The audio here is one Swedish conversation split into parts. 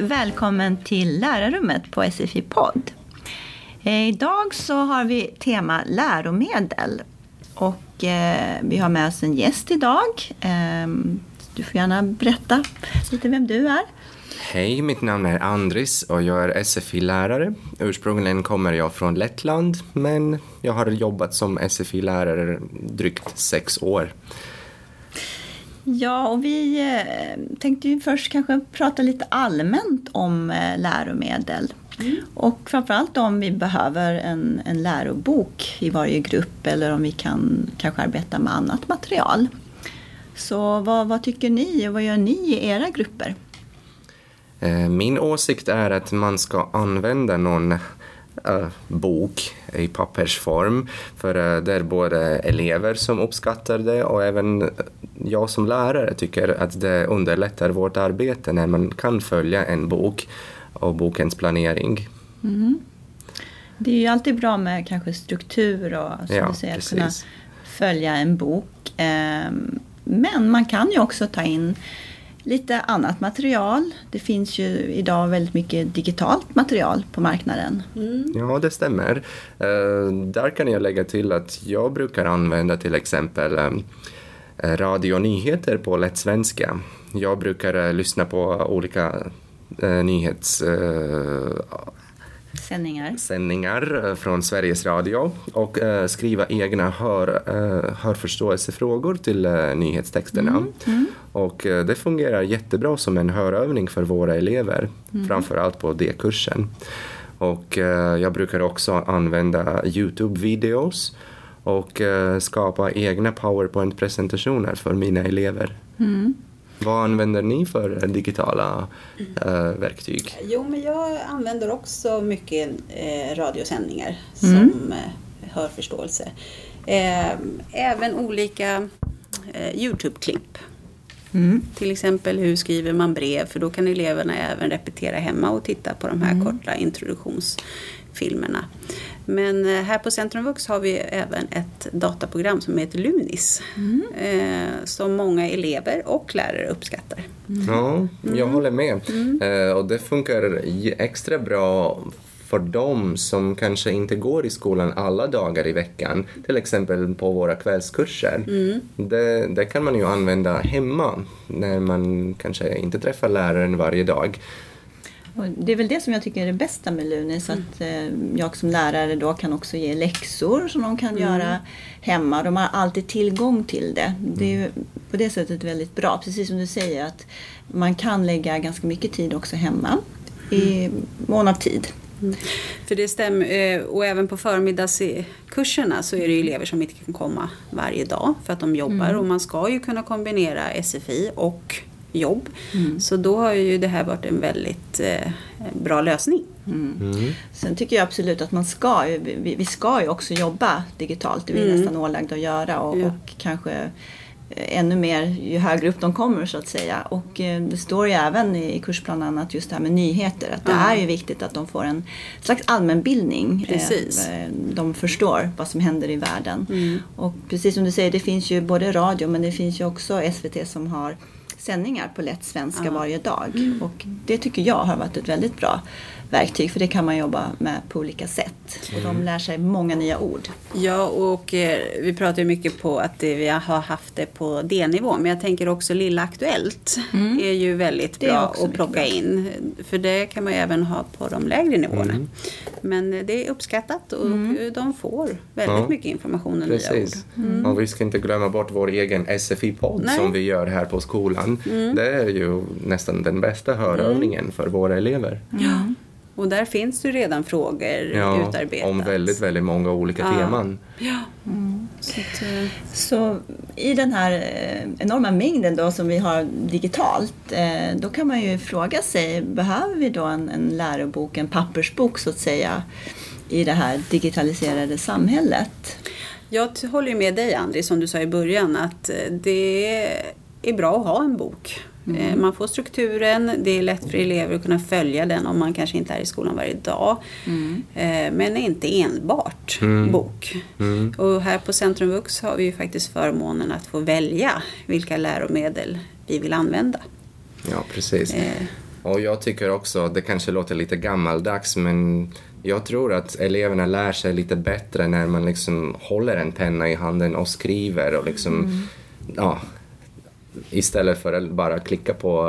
och välkommen till lärarrummet på SFI-podd. Eh, idag så har vi tema läromedel och eh, vi har med oss en gäst idag. Eh, du får gärna berätta lite vem du är. Hej, mitt namn är Andris och jag är SFI-lärare. Ursprungligen kommer jag från Lettland men jag har jobbat som SFI-lärare drygt sex år. Ja, och vi eh, tänkte ju först kanske prata lite allmänt om eh, läromedel. Mm. Och framförallt om vi behöver en, en lärobok i varje grupp eller om vi kan kanske arbeta med annat material. Så vad, vad tycker ni och vad gör ni i era grupper? Eh, min åsikt är att man ska använda någon bok i pappersform. För uh, det är både elever som uppskattar det och även jag som lärare tycker att det underlättar vårt arbete när man kan följa en bok och bokens planering. Mm. Det är ju alltid bra med kanske struktur och som ja, du säger, att kunna följa en bok. Um, men man kan ju också ta in lite annat material. Det finns ju idag väldigt mycket digitalt material på marknaden. Mm. Ja, det stämmer. Uh, där kan jag lägga till att jag brukar använda till exempel um, radionyheter på lätt svenska. Jag brukar uh, lyssna på olika nyhets sändningar. sändningar eh, från Sveriges Radio och uh, skriva egna hör, uh, hörförståelsefrågor till nyhetstexterna. Mm, mm. Och det fungerar jättebra som en hörövning för våra elever, mm. framförallt på D-kursen. Och jag brukar också använda Youtube-videos och skapa egna PowerPoint-presentationer för mina elever. Mm. Vad använder ni för digitala eh, verktyg? Jo, men jag använder också mycket eh, radiosändningar mm. som eh, hörförståelse. Eh, även olika eh, Youtube-klipp. Mm. Till exempel hur skriver man brev för då kan eleverna även repetera hemma och titta på de här mm. korta introduktionsfilmerna. Men eh, här på Centrum Vux har vi även ett dataprogram som heter Lunis. Mm. Eh, som många elever och lärare uppskattar. Mm. Ja, jag mm. håller med. Mm. Eh, och det funkar extra bra för dem som kanske inte går i skolan alla dagar i veckan, till exempel på våra kvällskurser. Mm. Det, det, kan man ju använda hemma när man kanske inte träffar läraren varje dag. Och det är väl det som jag tycker är det bästa med Lunis, mm. att eh, jag som lärare då kan också ge läxor som de kan mm. göra hemma. De har alltid tillgång till det. Det är på det sättet väldigt bra. Precis som du säger att man kan lägga ganska mycket tid också hemma i mm. mån av tid. Mm. För det stämmer, eh, och även på förmiddagskurserna så är det elever som inte kan komma varje dag för att de jobbar mm. och man ska ju kunna kombinera SFI och jobb. Mm. Så då har ju det här varit en väldigt eh, bra lösning. Mm. Mm. Sen tycker jag absolut att man ska, vi, vi ska ju också jobba digitalt, det är vi mm. nästan ålagda att göra och, ja. och kanske eh, ännu mer ju högre upp de kommer så att säga. Och eh, det står ju även i kursplanen att just det här med nyheter, att det mm. är ju viktigt att de får en slags allmänbildning. Precis. De förstår vad som händer i världen. Mm. Och precis som du säger, det finns ju både radio men det finns ju också SVT som har sändningar på lätt svenska varje dag. Mm. Och det tycker jag har varit ett väldigt bra verktyg för det kan man jobba med på olika sätt. Och de mm. lär sig många nya ord. Ja, och eh, vi pratar ju mycket på att det, vi har haft det på D-nivå. Men jag tänker också Lilla Aktuellt mm. är ju väldigt bra att plocka bra. in. För det kan man ju även ha på de lägre nivåerna. Mm. Men det är uppskattat och mm. de får väldigt ja, mycket information och nya ord. Mm. Och vi ska inte glömma bort vår egen SFI-podd som vi gör här på skolan. Mm. Det är ju nästan den bästa hörövningen för våra elever. Ja. Och där finns det redan frågor ja, utarbetat. om väldigt, väldigt många olika ja. teman. Ja. Mm. Så, att, eh, så, i den här eh, enorma mängden då som vi har digitalt, eh, då kan man ju fråga sig, behöver vi då en, en lärobok, en pappersbok så att säga, i det här digitaliserade samhället? Jag håller med dig Andri, som du sa i början, att det är bra att ha en bok Mm. Eh, man får strukturen, det är lätt för elever att kunna följa den om man kanske inte är i skolan varje dag. Mm. Eh, men inte enbart mm. bok. Mm. Och här på Centrum Vux har vi ju faktiskt förmånen att få välja vilka läromedel vi vill använda. Ja, precis. Eh. Och jag tycker också, det kanske låter lite gammaldags, men jag tror att eleverna lär sig lite bättre när man liksom håller en penna i handen och skriver och liksom, mm. ja, istället för att bara klicka på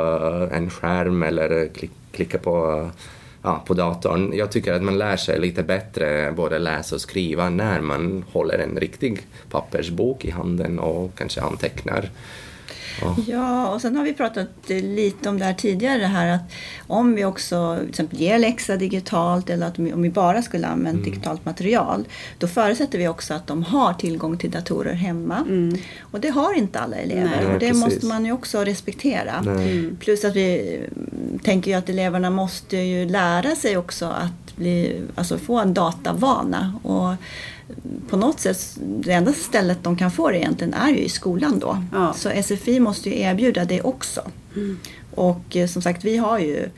eh, en skärm eller eh, klicka på, eh, ja, på datorn. Jag tycker att man lär sig lite bättre både läsa och skriva när man håller en riktig pappersbok i handen och kanske antecknar. Ja. ja, och sen har vi pratat lite om det här tidigare, det här att om vi också till exempel ger läxa digitalt eller att om vi bara skulle använda mm. digitalt material, då förutsätter vi också att de har tillgång till datorer hemma. Mm. Och det har inte alla elever Nej, och det precis. måste man ju också respektera. Mm. Plus att vi tänker ju att eleverna måste ju lära sig också att bli, alltså få en datavana. Och på något sätt, det enda stället de kan få det egentligen är ju i skolan då. Ja. Så SFI måste ju erbjuda det också. Mm. Och eh, som sagt, vi har ju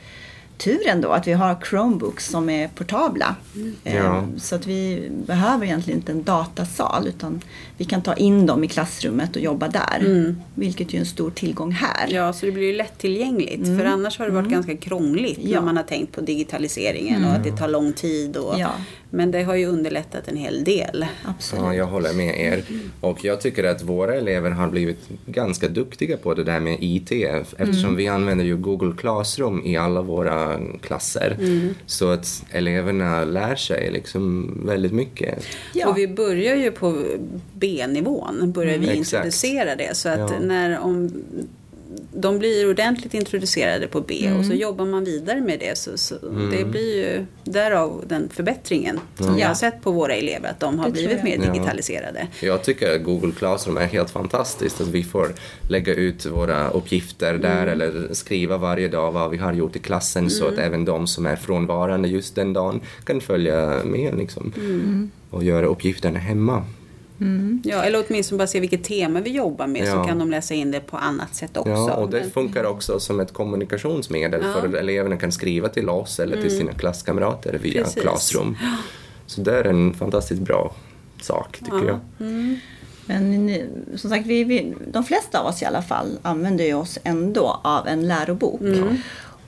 turen då att vi har Chromebooks som är portabla. Mm. Ja. Så att vi behöver egentligen inte en datasal utan vi kan ta in dem i klassrummet och jobba där. Mm. Vilket ju är en stor tillgång här. Ja, så det blir ju lättillgängligt. Mm. För annars har det varit mm. ganska krångligt ja. när man har tänkt på digitaliseringen och att det tar lång tid. Och, ja. Men det har ju underlättat en hel del. Absolut. Ja, jag håller med er. Och jag tycker att våra elever har blivit ganska duktiga på det där med IT eftersom mm. vi använder ju Google Classroom i alla våra klasser. Mm. Så att eleverna lär sig liksom väldigt mycket. Ja. Och vi börjar ju på B-nivån, börjar vi mm, introducera det. Så att ja. när om de blir ordentligt introducerade på B mm. och så mm. jobbar man vidare med det. Så, så mm. Det blir ju därav den förbättringen som mm. jag har sett på våra elever, att de har det blivit mer digitaliserade. Ja. Jag tycker att Google Classroom är helt fantastiskt, att vi får lägga ut våra uppgifter där mm. eller skriva varje dag vad vi har gjort i klassen så att mm. även de som är frånvarande just den dagen kan följa med liksom, och göra uppgifterna hemma. Mm. Ja, eller åtminstone bara se vilket tema vi jobbar med ja. så kan de läsa in det på annat sätt också. Ja, och det funkar också som ett kommunikationsmedel ja. för att eleverna kan skriva till oss eller till mm. sina klasskamrater via Precis. Classroom. Så det är en fantastiskt bra sak tycker jag. Mm. Men som sagt, vi, vi, de flesta av oss i alla fall använder ju oss ändå av en lärobok. Mm.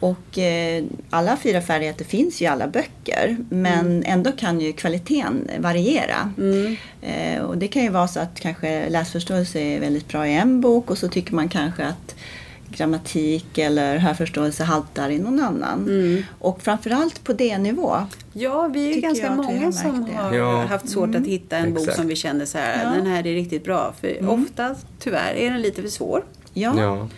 Och eh, alla fyra färdigheter finns ju i alla böcker men mm. ändå kan ju kvaliteten variera. Mm. Eh, och det kan ju vara så att kanske läsförståelse är väldigt bra i en bok och så tycker man kanske att grammatik eller hörförståelse haltar i någon annan. Mm. Och framförallt på D-nivå. Ja, vi är ju ganska många som har ja. haft svårt att mm. hitta en Exakt. bok som vi känner så här, ja. den här är riktigt bra. För mm. ofta, tyvärr, är den lite för svår. Ja. ja.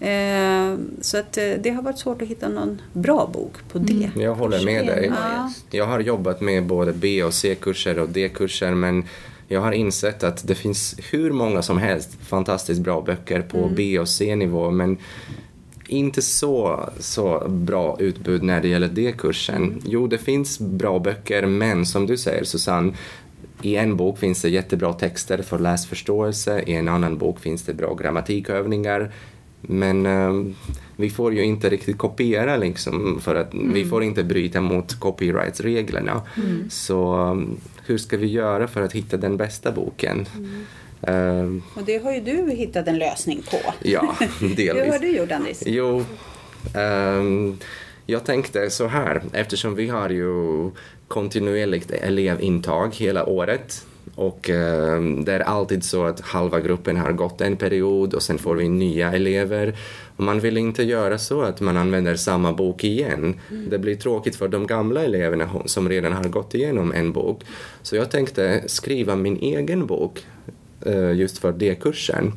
Eh, så att eh, det har varit svårt att hitta någon bra bok på det. Mm. Jag håller med dig. Ja. Jag har jobbat med både B och C-kurser och D-kurser men jag har insett att det finns hur många som helst fantastiskt bra böcker på mm. B och C-nivå men inte så, så bra utbud när det gäller D-kursen. Jo, det finns bra böcker men som du säger Susanne, i en bok finns det jättebra texter för läsförståelse, i en annan bok finns det bra grammatikövningar, men um, vi får ju inte riktigt kopiera liksom för att mm. vi får inte bryta mot copyrightsreglerna. Mm. Så um, hur ska vi göra för att hitta den bästa boken? Mm. Um, och det har ju du hittat en lösning på. Ja, delvis. hur har du gjort Andris? Jo, jag tänkte så här, eftersom vi har ju kontinuerligt elevintag hela året och eh, det är alltid så att halva gruppen har gått en period och sen får vi nya elever. Och man vill inte göra så att man använder samma bok igen. Mm. Det blir tråkigt för de gamla eleverna som redan har gått igenom en bok. Så jag tänkte skriva min egen bok eh, just för D-kursen.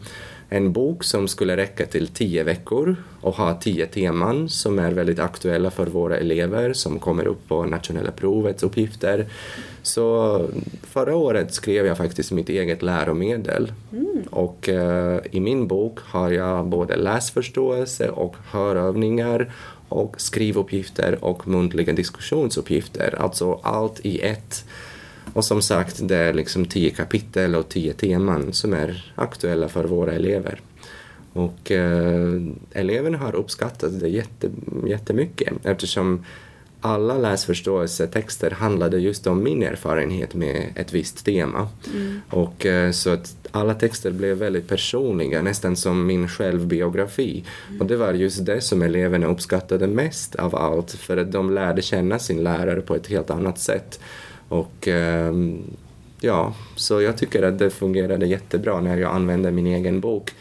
En bok som skulle räcka till tio veckor och ha tio teman som är väldigt aktuella för våra elever som kommer upp på nationella provets uppgifter. Så förra året skrev jag faktiskt mitt eget läromedel mm. och eh, i min bok har jag både läsförståelse och hörövningar och skrivuppgifter och muntliga diskussionsuppgifter, alltså allt i ett. Och som sagt, det är liksom tio kapitel och tio teman som är aktuella för våra elever. Och eh, eleverna har uppskattat det jätte, jättemycket eftersom alla läsförståelsetexter handlade just om min erfarenhet med ett visst tema. Mm. Och eh, så att alla texter blev väldigt personliga, nästan som min självbiografi. Mm. Och det var just det som eleverna uppskattade mest av allt, för att de lärde känna sin lärare på ett helt annat sätt. Och ehm, ja, så jag tycker att det fungerade jättebra när jag använde min egen bok.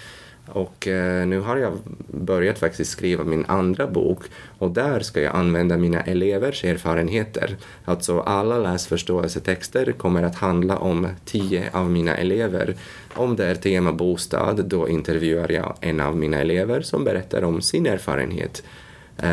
Och eh, nu har jag börjat faktiskt skriva min andra bok och där ska jag använda mina elevers erfarenheter. Alltså alla läsförståelsetexter kommer att handla om tio av mina elever. Om det är tema bostad, då intervjuar jag en av mina elever som berättar om sin erfarenhet. Eh,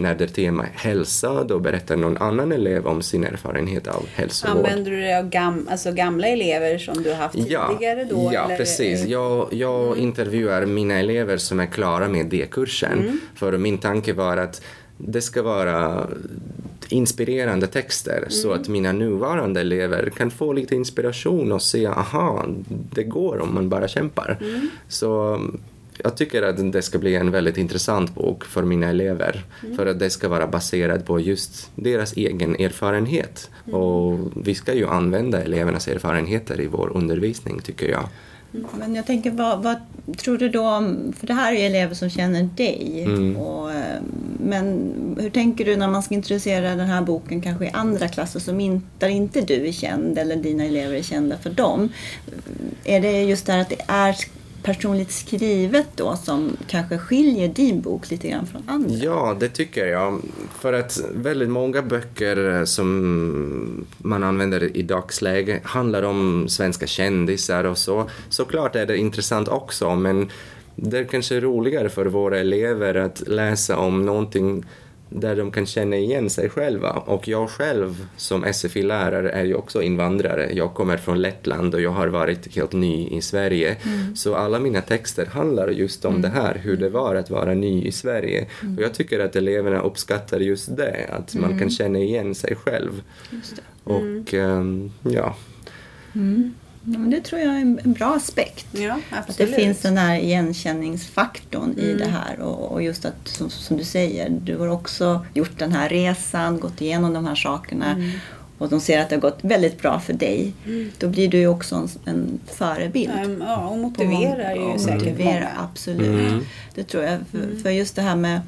när det är tema hälsa, då berättar någon annan elev om sin erfarenhet av hälsovård. Använder du dig av gam, alltså gamla elever som du har haft tidigare då? Ja, eller? precis. Jag, jag Mm. intervjuar mina elever som är klara med D-kursen. Mm. För min tanke var att det ska vara inspirerande texter så Mm. att mina nuvarande elever kan få lite inspiration och se aha, det går om man bara kämpar. Mm. Så jag tycker att det ska bli en väldigt intressant bok för mina elever. Mm. För att det ska vara baserat på just deras egen erfarenhet. Mm. Och vi ska ju använda elevernas erfarenheter i vår undervisning tycker jag. Men jag tänker, vad, vad tror du då om, för det här är ju elever som känner dig. Mm. Och, eh, men hur tänker du när man ska introducera den här boken kanske i andra klasser som in, där inte du är känd eller dina elever är kända för dem? Är det just det här att det är personligt skrivet då som kanske skiljer din bok lite grann från andra? Ja, det tycker jag. För att väldigt många böcker som man använder i dagsläge handlar om svenska kändisar och så. Såklart är det intressant också, men det är kanske roligare för våra elever att läsa om någonting där de kan känna igen sig själva. Och jag själv som SFI-lärare är ju också invandrare. Jag kommer från Lettland och jag har varit helt ny i Sverige. Så alla mina texter handlar just om det här, hur det var att vara ny i Sverige. Och jag tycker att eleverna uppskattar just det, att man kan känna igen sig själv. Och ehm, ja, Ja, men det tror jag är en bra aspekt. Ja, Att det finns den här igenkänningsfaktorn i Mm. det här och, och just att som, som du säger, du har också gjort den här resan, gått igenom de här sakerna Mm. och de ser att det har gått väldigt bra för dig. Då blir du ju också en, en förebild. Ehm, Ja, och motiverar ju Och säkert motiverar, många. Mm. Absolut. Det tror jag. För, för just det här med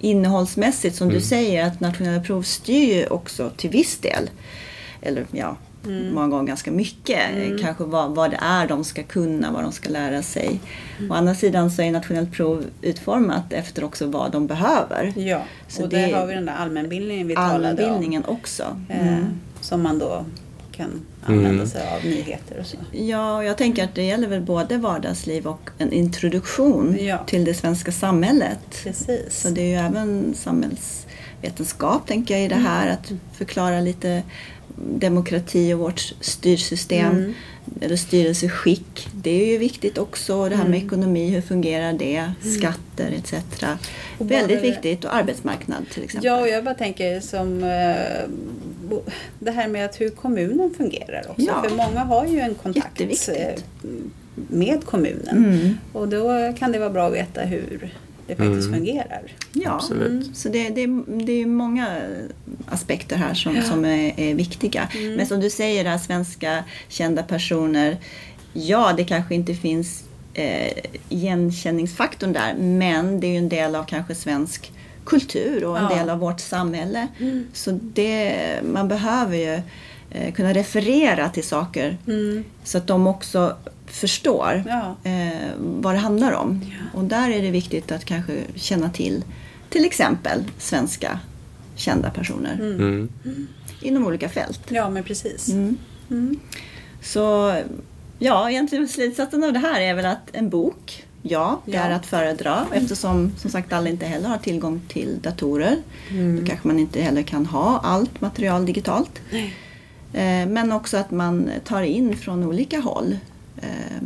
innehållsmässigt som du säger att nationella prov styr ju också till viss del. Eller ja, Mm. många gånger ganska mycket. eh, Kanske vad, vad det är de ska kunna, vad de ska lära sig. Mm. Å andra sidan så är nationellt prov utformat efter också vad de behöver. Ja, Så och det- där har vi den där allmänbildningen vi talade om. Allmänbildningen också. Eh, Mm. Som man då kan använda sig av nyheter och så. Ja, och jag tänker att det gäller väl både vardagsliv och en introduktion Ja. till det svenska samhället. Precis. Så det är ju även samhällsvetenskap, tänker jag, i det Mm. här. Att förklara lite demokrati och vårt styrsystem. Mm. Eller styrelseskick. Det är ju viktigt också. Det här Mm. med ekonomi, hur fungerar det? Skatter etc. Och Väldigt viktigt. Och arbetsmarknad till exempel. Ja, och jag bara tänker som eh, det här med att hur kommunen fungerar också. Ja. För många har ju en kontakt eh, med kommunen. Mm. Och då kan det vara bra att veta hur det faktiskt Mm. fungerar. Ja, Absolut. så det, det, det är många aspekter här som, Ja. som är, är viktiga. Mm. Men som du säger, där, svenska kända personer. Ja, det kanske inte finns eh, igenkänningsfaktorn där, men det är ju en del av kanske svensk kultur och en Ja. del av vårt samhälle. Mm. Så det, man behöver ju eh, kunna referera till saker Mm. så att de också förstår Ja. eh, vad det handlar om. Och där är det viktigt att kanske känna till till exempel svenska kända personer mm. inom olika fält. ja, men precis. Mm. Mm. Så ja, egentligen slutsatsen av det här är väl att en bok, ja, det Ja. är att föredra eftersom som sagt alla inte heller har tillgång till datorer. Mm. Då kanske man inte heller kan ha allt material digitalt. Nej. Eh, Men också att man tar in från olika håll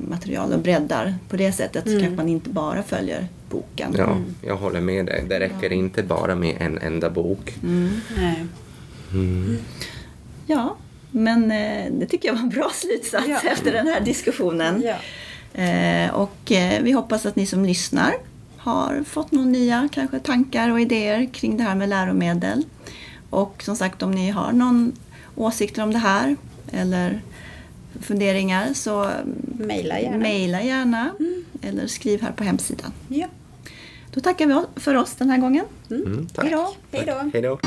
material och breddar på det sättet. Så Mm. kanske man inte bara följer boken. Ja, jag håller med dig. Det räcker inte bara med en enda bok. Mm. Nej. Ja, men eh, det tycker jag var en bra slutsats Ja. efter den här diskussionen. Ja. Eh, Och eh, vi hoppas att ni som lyssnar har fått några nya kanske tankar och idéer kring det här med läromedel. Och som sagt om ni har någon åsikter om det här eller funderingar så Mejla gärna. mejla gärna eller skriv här på hemsidan. Ja. Då tackar vi för oss den här gången. Mm, då! Hej då. Hej då.